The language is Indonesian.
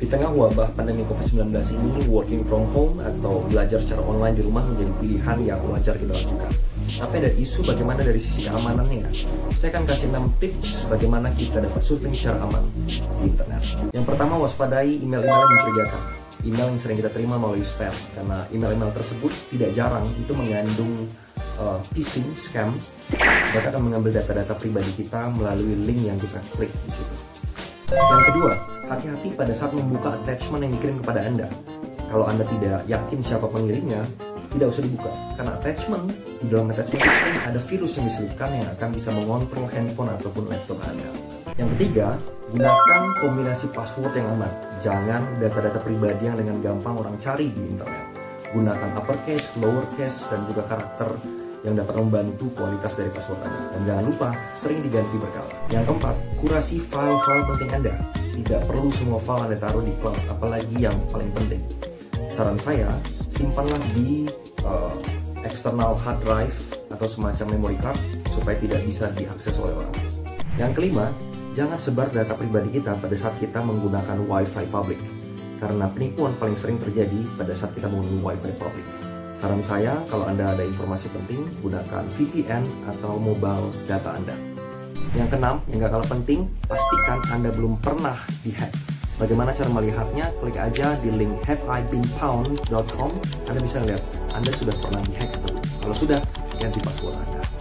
Di tengah wabah pandemi COVID-19 ini, working from home atau belajar secara online di rumah menjadi pilihan yang wajar kita lakukan. Tapi ada isu bagaimana dari sisi keamanannya. Saya akan kasih 6 tips bagaimana kita dapat surfing secara aman di internet. Yang pertama, waspadai email-email yang mencurigakan. Email yang sering kita terima melalui spam, karena email-email tersebut tidak jarang itu mengandung uh, phishing, scam. Mereka akan mengambil data-data pribadi kita melalui link yang kita klik di situ. Yang kedua, hati-hati pada saat membuka attachment yang dikirim kepada Anda. Kalau Anda tidak yakin siapa pengirimnya, tidak usah dibuka. Karena attachment, di dalam attachment itu ada virus yang diselipkan yang akan bisa mengontrol handphone ataupun laptop Anda. Yang ketiga, gunakan kombinasi password yang aman. Jangan data-data pribadi yang dengan gampang orang cari di internet. Gunakan uppercase, lowercase, dan juga karakter yang dapat membantu kualitas dari password Anda. Dan jangan lupa, sering diganti berkala. Yang keempat, kurasi file-file penting Anda. Tidak perlu semua file Anda taruh di cloud, apalagi yang paling penting. Saran saya, simpanlah di uh, external hard drive atau semacam memory card supaya tidak bisa diakses oleh orang. Yang kelima, jangan sebar data pribadi kita pada saat kita menggunakan WiFi public. Karena penipuan paling sering terjadi pada saat kita menggunakan WiFi public. Saran saya, kalau Anda ada informasi penting, gunakan VPN atau mobile data Anda. Yang keenam, yang gak kalah penting, pastikan Anda belum pernah dihack. Bagaimana cara melihatnya? Klik aja di link haveibeenpound.com. Anda bisa lihat Anda sudah pernah dihack atau Kalau sudah, ganti password Anda.